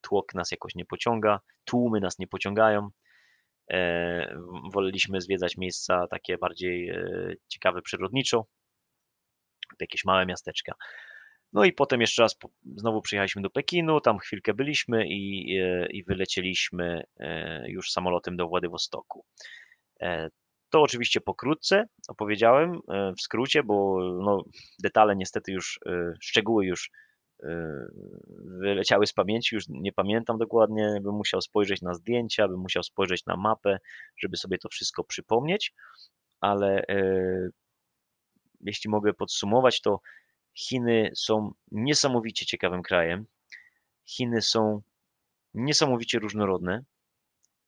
tłok nas jakoś nie pociąga, tłumy nas nie pociągają. Woleliśmy zwiedzać miejsca takie bardziej ciekawe przyrodniczo, jakieś małe miasteczka. No i potem jeszcze raz znowu przyjechaliśmy do Pekinu, tam chwilkę byliśmy i, e, i wylecieliśmy e, już samolotem do Władywostoku. E, to oczywiście pokrótce opowiedziałem, w skrócie, bo no, detale niestety już, szczegóły już wyleciały z pamięci, już nie pamiętam dokładnie, bym musiał spojrzeć na zdjęcia, bym musiał spojrzeć na mapę, żeby sobie to wszystko przypomnieć, ale jeśli mogę podsumować, to Chiny są niesamowicie ciekawym krajem. Chiny są niesamowicie różnorodne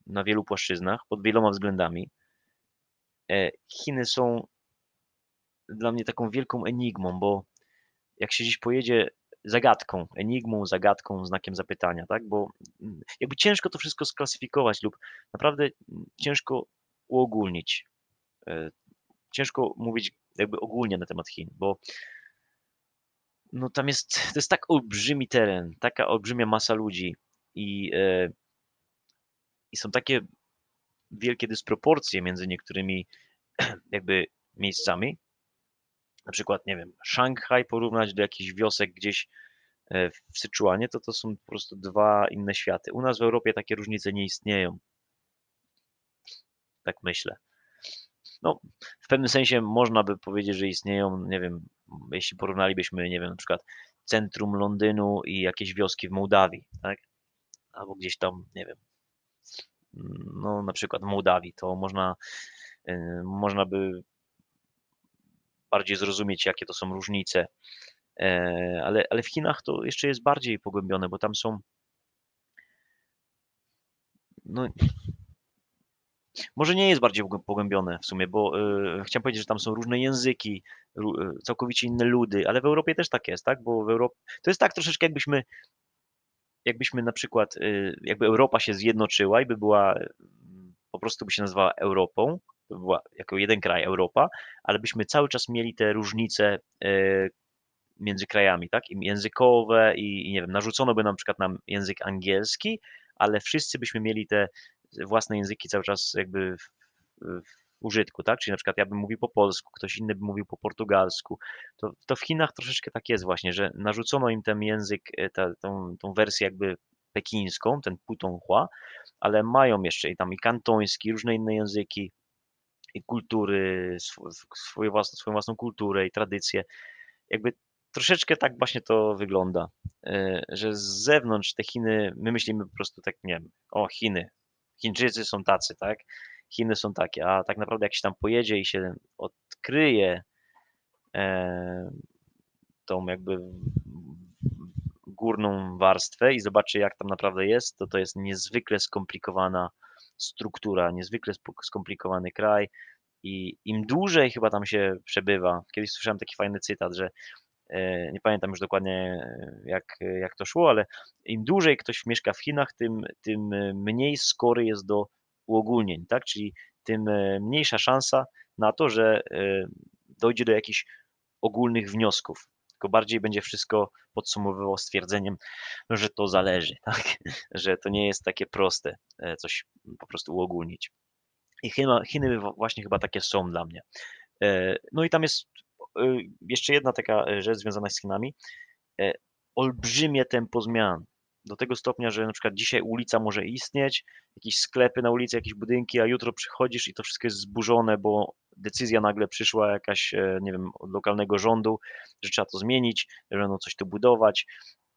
na wielu płaszczyznach, pod wieloma względami. E, Chiny są dla mnie taką wielką enigmą, bo jak się dziś pojedzie zagadką, enigmą, zagadką, znakiem zapytania, tak? Bo mm, jakby ciężko to wszystko sklasyfikować lub naprawdę ciężko uogólnić. E, ciężko mówić jakby ogólnie na temat Chin, bo no tam jest, to jest tak olbrzymi teren, taka olbrzymia masa ludzi i, e, i są takie wielkie dysproporcje między niektórymi <clears throat> jakby miejscami. Na przykład, nie wiem, Szanghaj porównać do jakichś wiosek gdzieś e, w Syczuanie, to to są po prostu dwa inne światy. U nas w Europie takie różnice nie istnieją. Tak myślę no, w pewnym sensie można by powiedzieć, że istnieją, nie wiem, jeśli porównalibyśmy, nie wiem, na przykład centrum Londynu i jakieś wioski w Mołdawii, tak? Albo gdzieś tam, nie wiem, no na przykład w Mołdawii, to można, y, można by bardziej zrozumieć, jakie to są różnice. E, ale, ale w Chinach to jeszcze jest bardziej pogłębione, bo tam są no, może nie jest bardziej pogłębione w sumie, bo y, chciałem powiedzieć, że tam są różne języki, y, całkowicie inne ludy, ale w Europie też tak jest, tak? Bo w Europie to jest tak troszeczkę jakbyśmy jakbyśmy na przykład, y, jakby Europa się zjednoczyła i by była, po prostu by się nazywała Europą, by była jako jeden kraj Europa, ale byśmy cały czas mieli te różnice między krajami, tak? I językowe i, i nie wiem, narzucono by nam na przykład nam język angielski, ale wszyscy byśmy mieli te własne języki cały czas jakby w, w użytku, tak? Czyli na przykład ja bym mówił po polsku, ktoś inny by mówił po portugalsku. To, to w Chinach troszeczkę tak jest właśnie, że narzucono im ten język, e, ta, tą, tą wersję jakby pekińską, ten putonghua, ale mają jeszcze i tam i kantoński, różne inne języki i kultury, swoje własne, swoją własną kulturę i tradycje. Jakby troszeczkę tak właśnie to wygląda, e, że z zewnątrz te Chiny, my myślimy po prostu tak, nie wiem, o Chiny, Chińczycy są tacy, tak? Chiny są takie, a tak naprawdę jak się tam pojedzie i się odkryje e, tą jakby górną warstwę i zobaczy jak tam naprawdę jest, to to jest niezwykle skomplikowana struktura, niezwykle skomplikowany kraj i im dłużej chyba tam się przebywa, kiedyś słyszałem taki fajny cytat, że nie pamiętam już dokładnie e, jak, jak to szło, ale im dłużej ktoś mieszka w Chinach, tym, tym mniej skory jest do uogólnień, tak? Czyli tym e, mniejsza szansa na to, że dojdzie do jakichś ogólnych wniosków. Tylko bardziej będzie wszystko podsumowywał stwierdzeniem, że to zależy, <laughs> tak? że to nie jest takie proste coś po prostu uogólnić. I Chiny, Chiny właśnie chyba takie są dla mnie. No i tam jest jeszcze jedna taka e, rzecz związana z Chinami. E, olbrzymie tempo zmian. Do tego stopnia, że na przykład dzisiaj ulica może istnieć, jakieś sklepy na ulicy, jakieś budynki, a jutro przychodzisz i to wszystko jest zburzone, bo decyzja nagle przyszła jakaś, e, nie wiem, od lokalnego rządu, że trzeba to zmienić, że będą coś tu budować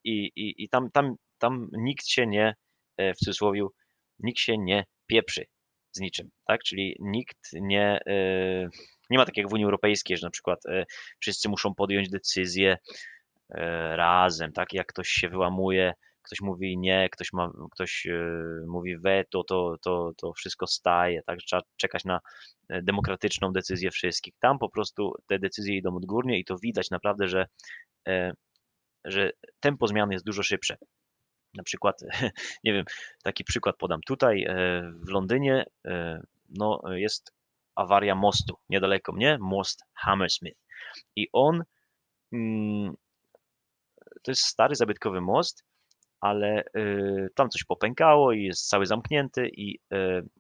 i, i, i tam, tam, tam nikt się nie, w cudzysłowie, nikt się nie pieprzy z niczym, tak? Czyli nikt nie, Nie ma tak jak w Unii Europejskiej, że na przykład e, wszyscy muszą podjąć decyzję e, razem, tak? Jak ktoś się wyłamuje, ktoś mówi nie, ktoś, ma, ktoś e, mówi weto, to, to, to wszystko staje, tak? Trzeba czekać na demokratyczną decyzję wszystkich. Tam po prostu te decyzje idą odgórnie i to widać naprawdę, że, że tempo zmian jest dużo szybsze. Na przykład, <laughs> nie wiem, taki przykład podam. Tutaj w Londynie no, jest awaria mostu niedaleko mnie, most Hammersmith. I on, mm, to jest stary, zabytkowy most, ale y, tam coś popękało i jest cały zamknięty i y,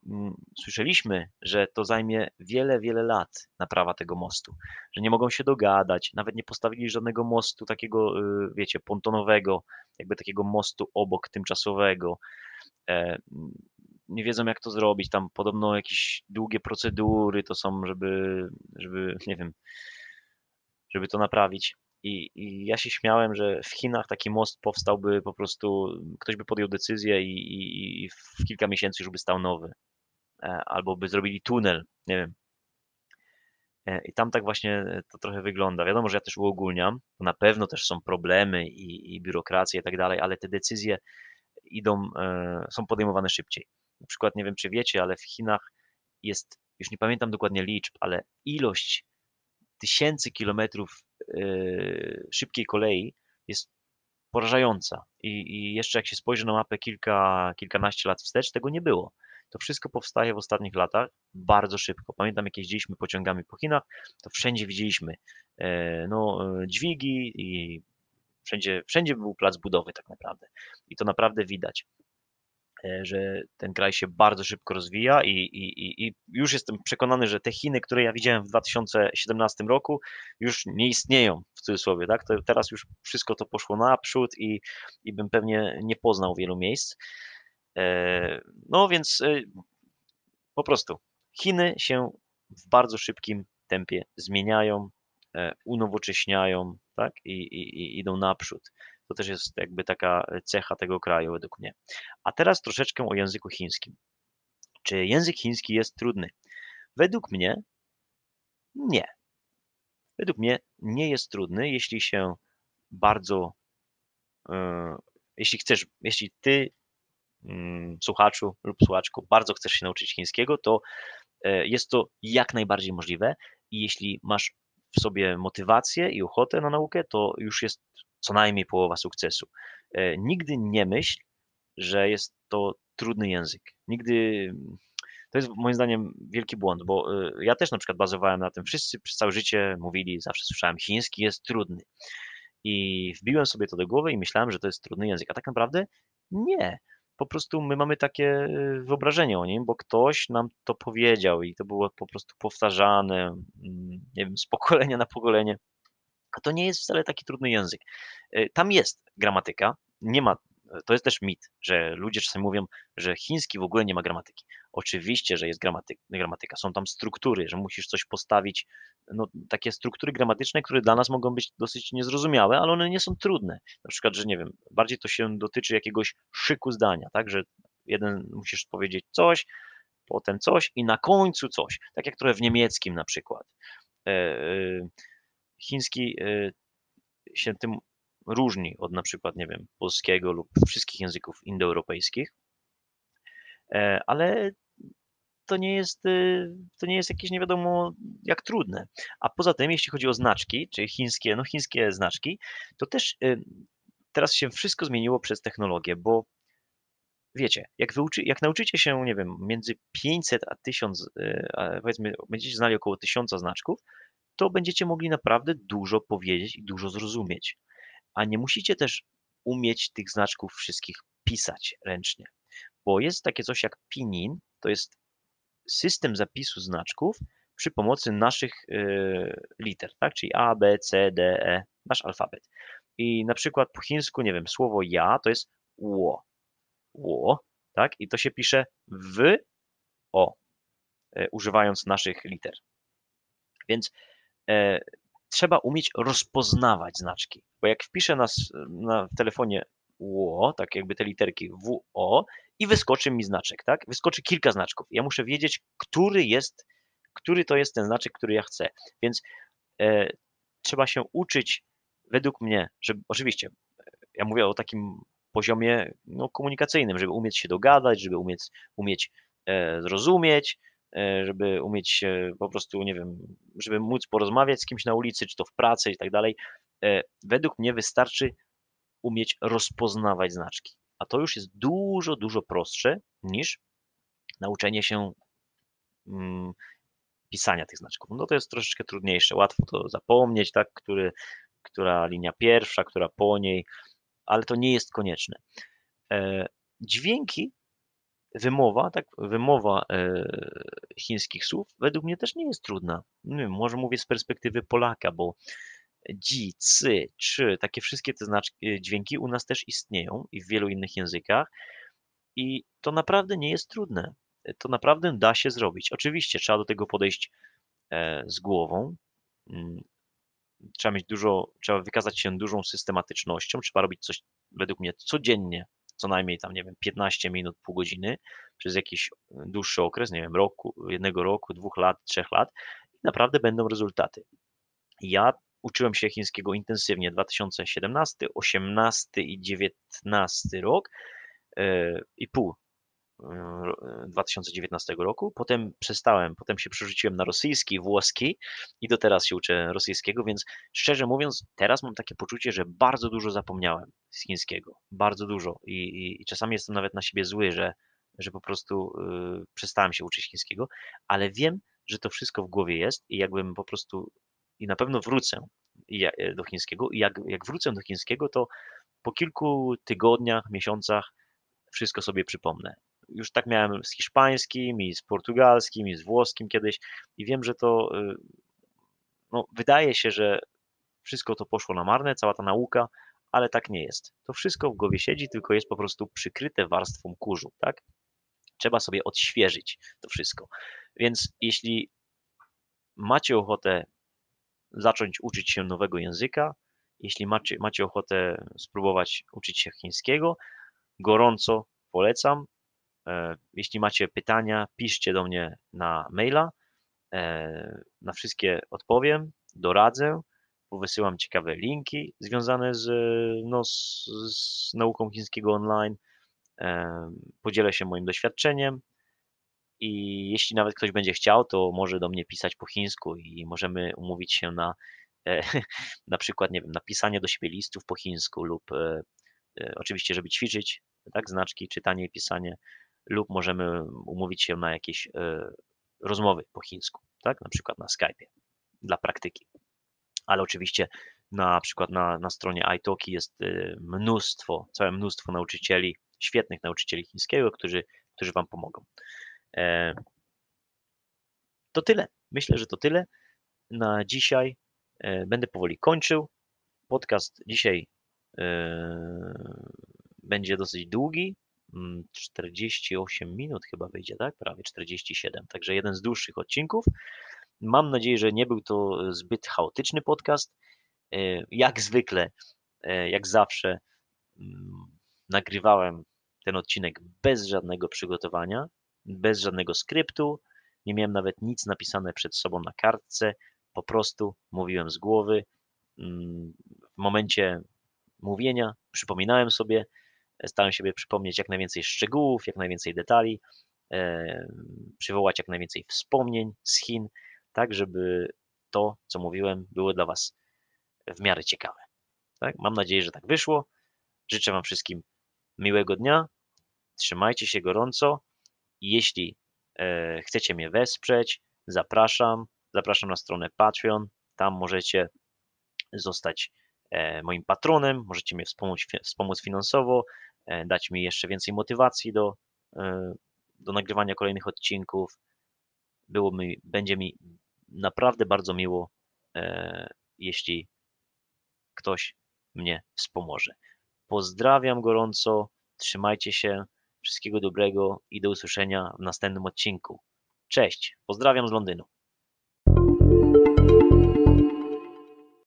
mm, słyszeliśmy, że to zajmie wiele, wiele lat naprawa tego mostu, że nie mogą się dogadać, nawet nie postawili żadnego mostu takiego, y, wiecie, pontonowego, jakby takiego mostu obok tymczasowego. E, nie wiedzą jak to zrobić, tam podobno jakieś długie procedury to są, żeby, żeby nie wiem, żeby to naprawić. I, I, ja się śmiałem, że w Chinach taki most powstałby po prostu, ktoś by podjął decyzję i, i, i w kilka miesięcy już by stał nowy. E, albo by zrobili tunel, nie wiem. E, I tam tak właśnie to trochę wygląda. Wiadomo, że ja też uogólniam, na pewno też są problemy i, i biurokracja i tak dalej, ale te decyzje idą, e, są podejmowane szybciej. Na przykład, nie wiem czy wiecie, ale w Chinach jest, już nie pamiętam dokładnie liczb, ale ilość tysięcy kilometrów yy, szybkiej kolei jest porażająca. I, I, jeszcze jak się spojrzy na mapę kilka, kilkanaście lat wstecz, tego nie było. To wszystko powstaje w ostatnich latach bardzo szybko. Pamiętam, jak jeździliśmy pociągami po Chinach, to wszędzie widzieliśmy e, no, e, dźwigi i wszędzie, wszędzie był plac budowy tak naprawdę. I to naprawdę widać. E, że ten kraj się bardzo szybko rozwija i, i, i już jestem przekonany, że te Chiny, które ja widziałem w 2017 roku, już nie istnieją w cudzysłowie, tak? To teraz już wszystko to poszło naprzód i, i bym pewnie nie poznał wielu miejsc. E, no więc e, po prostu Chiny się w bardzo szybkim tempie zmieniają, unowocześniają, tak? I, i, i idą naprzód. To też jest jakby taka cecha tego kraju według mnie. A teraz troszeczkę o języku chińskim. Czy język chiński jest trudny? Według mnie nie. Według mnie nie jest trudny, jeśli się bardzo, yy, jeśli chcesz, jeśli ty, yy, słuchaczu lub słuchaczku, bardzo chcesz się nauczyć chińskiego, to yy, jest to jak najbardziej możliwe i jeśli masz w sobie motywację i ochotę na naukę, to już jest co najmniej połowa sukcesu. E, nigdy nie myśl, że jest to trudny język. Nigdy. To jest moim zdaniem wielki błąd, bo e, ja też na przykład bazowałem na tym. Wszyscy przez całe życie mówili, zawsze słyszałem, chiński jest trudny. I wbiłem sobie to do głowy i myślałem, że to jest trudny język. A tak naprawdę nie. Po prostu my mamy takie e, wyobrażenie o nim, bo ktoś nam to powiedział i to było po prostu powtarzane, mm, nie wiem, z pokolenia na pokolenie. A to nie jest wcale taki trudny język. E, tam jest gramatyka, nie ma, to jest też mit, że ludzie czasami mówią, że chiński w ogóle nie ma gramatyki. Oczywiście, że jest gramatyka, gramatyka. są tam struktury, że musisz coś postawić, no, takie struktury gramatyczne, które dla nas mogą być dosyć niezrozumiałe, ale one nie są trudne. Na przykład, że nie wiem, bardziej to się dotyczy jakiegoś szyku zdania, tak, że jeden musisz powiedzieć coś, potem coś i na końcu coś, tak jak trochę w niemieckim na przykład. E, e, chiński y, się tym różni od na przykład, nie wiem, polskiego lub wszystkich języków indoeuropejskich, e, ale to nie jest, y, to nie jest jakieś nie wiadomo jak trudne. A poza tym, jeśli chodzi o znaczki, czyli chińskie, no chińskie znaczki, to też y, teraz się wszystko zmieniło przez technologię, bo wiecie, jak, wyuczy, jak nauczycie się, nie wiem, między 500 a 1000, powiedzmy, będziecie znali około 1000 znaczków, to będziecie mogli naprawdę dużo powiedzieć i dużo zrozumieć. A nie musicie też umieć tych znaczków wszystkich pisać ręcznie, bo jest takie coś jak pinin, to jest system zapisu znaczków przy pomocy naszych y, liter, tak? czyli A, B, C, D, E, nasz alfabet. I na przykład po chińsku, nie wiem, słowo ja to jest ło, ło, tak? I to się pisze w, o, y, używając naszych liter. Więc e, trzeba umieć rozpoznawać znaczki. Bo jak wpiszę na, na w telefonie ło, tak jakby te literki WO i wyskoczy mi znaczek, tak? Wyskoczy kilka znaczków. Ja muszę wiedzieć, który jest który to jest ten znaczek, który ja chcę. Więc e, trzeba się uczyć według mnie, że oczywiście ja mówię o takim poziomie no, komunikacyjnym, żeby umieć się dogadać, żeby umieć, umieć e, zrozumieć, żeby umieć się po prostu, nie wiem, żeby móc porozmawiać z kimś na ulicy, czy to w pracy i tak dalej. E, według mnie wystarczy umieć rozpoznawać znaczki. A to już jest dużo, dużo prostsze niż nauczenie się mm, pisania tych znaczków. No to jest troszeczkę trudniejsze, łatwo to zapomnieć, tak, który, która linia pierwsza, która po niej, ale to nie jest konieczne. E, dźwięki, wymowa, tak, wymowa e, chińskich słów według mnie też nie jest trudna. Nie wiem, może mówię z perspektywy Polaka, bo dzi, cy, czy, takie wszystkie te znaczki, dźwięki u nas też istnieją i w wielu innych językach i to naprawdę nie jest trudne. To naprawdę da się zrobić. Oczywiście trzeba do tego podejść e, z głową, mm, trzeba mieć dużo, trzeba wykazać się dużą systematycznością, trzeba robić coś według mnie codziennie, co najmniej tam, nie wiem, 15 minut, pół godziny przez jakiś dłuższy okres, nie wiem, roku, jednego roku, dwóch lat, trzech lat i naprawdę będą rezultaty. Ja uczyłem się chińskiego intensywnie 2017, 18 i 19 rok e, i pół 2019 roku. Potem przestałem, potem się przerzuciłem na rosyjski, włoski i do teraz się uczę rosyjskiego, więc szczerze mówiąc, teraz mam takie poczucie, że bardzo dużo zapomniałem z chińskiego. Bardzo dużo. I, i, i czasami jestem nawet na siebie zły, że, że po prostu y, przestałem się uczyć chińskiego, ale wiem, że to wszystko w głowie jest i jakbym po prostu i na pewno wrócę do chińskiego i jak, jak wrócę do chińskiego, to po kilku tygodniach, miesiącach wszystko sobie przypomnę już tak miałem z hiszpańskim i z portugalskim i z włoskim kiedyś i wiem, że to y, no, wydaje się, że wszystko to poszło na marne, cała ta nauka, ale tak nie jest. To wszystko w głowie siedzi, tylko jest po prostu przykryte warstwą kurzu, tak? Trzeba sobie odświeżyć to wszystko. Więc jeśli macie ochotę zacząć uczyć się nowego języka, jeśli macie, macie ochotę spróbować uczyć się chińskiego, gorąco polecam. E, jeśli macie pytania, piszcie do mnie na maila. E, na wszystkie odpowiem, doradzę, wysyłam ciekawe linki związane z, no, z, z nauką chińskiego online. E, podzielę się moim doświadczeniem i jeśli nawet ktoś będzie chciał, to może do mnie pisać po chińsku i możemy umówić się na <laughs> na przykład, nie wiem, napisanie do siebie listów po chińsku lub oczywiście, żeby ćwiczyć, tak, znaczki, czytanie i pisanie lub możemy umówić się na jakieś e, rozmowy po chińsku, tak? Na przykład na Skype'ie dla praktyki. Ale oczywiście na przykład na, na stronie iTalki jest e, mnóstwo, całe mnóstwo nauczycieli, świetnych nauczycieli chińskiego, którzy, którzy Wam pomogą. E, to tyle. Myślę, że to tyle na dzisiaj. Będę powoli kończył. Podcast dzisiaj będzie dosyć długi, 48 mm, minut chyba wyjdzie, tak? Prawie 47. Także jeden z dłuższych odcinków. Mam nadzieję, że nie był to zbyt chaotyczny podcast. E, jak zwykle, e, jak zawsze, mm, nagrywałem ten odcinek bez żadnego przygotowania, bez żadnego skryptu. Nie miałem nawet nic napisane przed sobą na kartce. Po prostu mówiłem z głowy. Mm, w momencie mówienia przypominałem sobie, Starałem się przypomnieć jak najwięcej szczegółów, jak najwięcej detali, przywołać jak najwięcej wspomnień z Chin, tak żeby to, co mówiłem, było dla Was w miarę ciekawe. Tak? Mam nadzieję, że tak wyszło. Życzę Wam wszystkim miłego dnia. Trzymajcie się gorąco. Jeśli e, chcecie mnie wesprzeć, zapraszam. Zapraszam na stronę Patreon. Tam możecie zostać e, moim patronem, możecie mnie wspomóc, wspomóc finansowo, E, dać mi jeszcze więcej motywacji do, e, do nagrywania kolejnych odcinków. Było mi, będzie mi naprawdę bardzo miło, e, jeśli ktoś mnie wspomoże. Pozdrawiam gorąco, trzymajcie się, wszystkiego dobrego i do usłyszenia w następnym odcinku. Cześć, pozdrawiam z Londynu.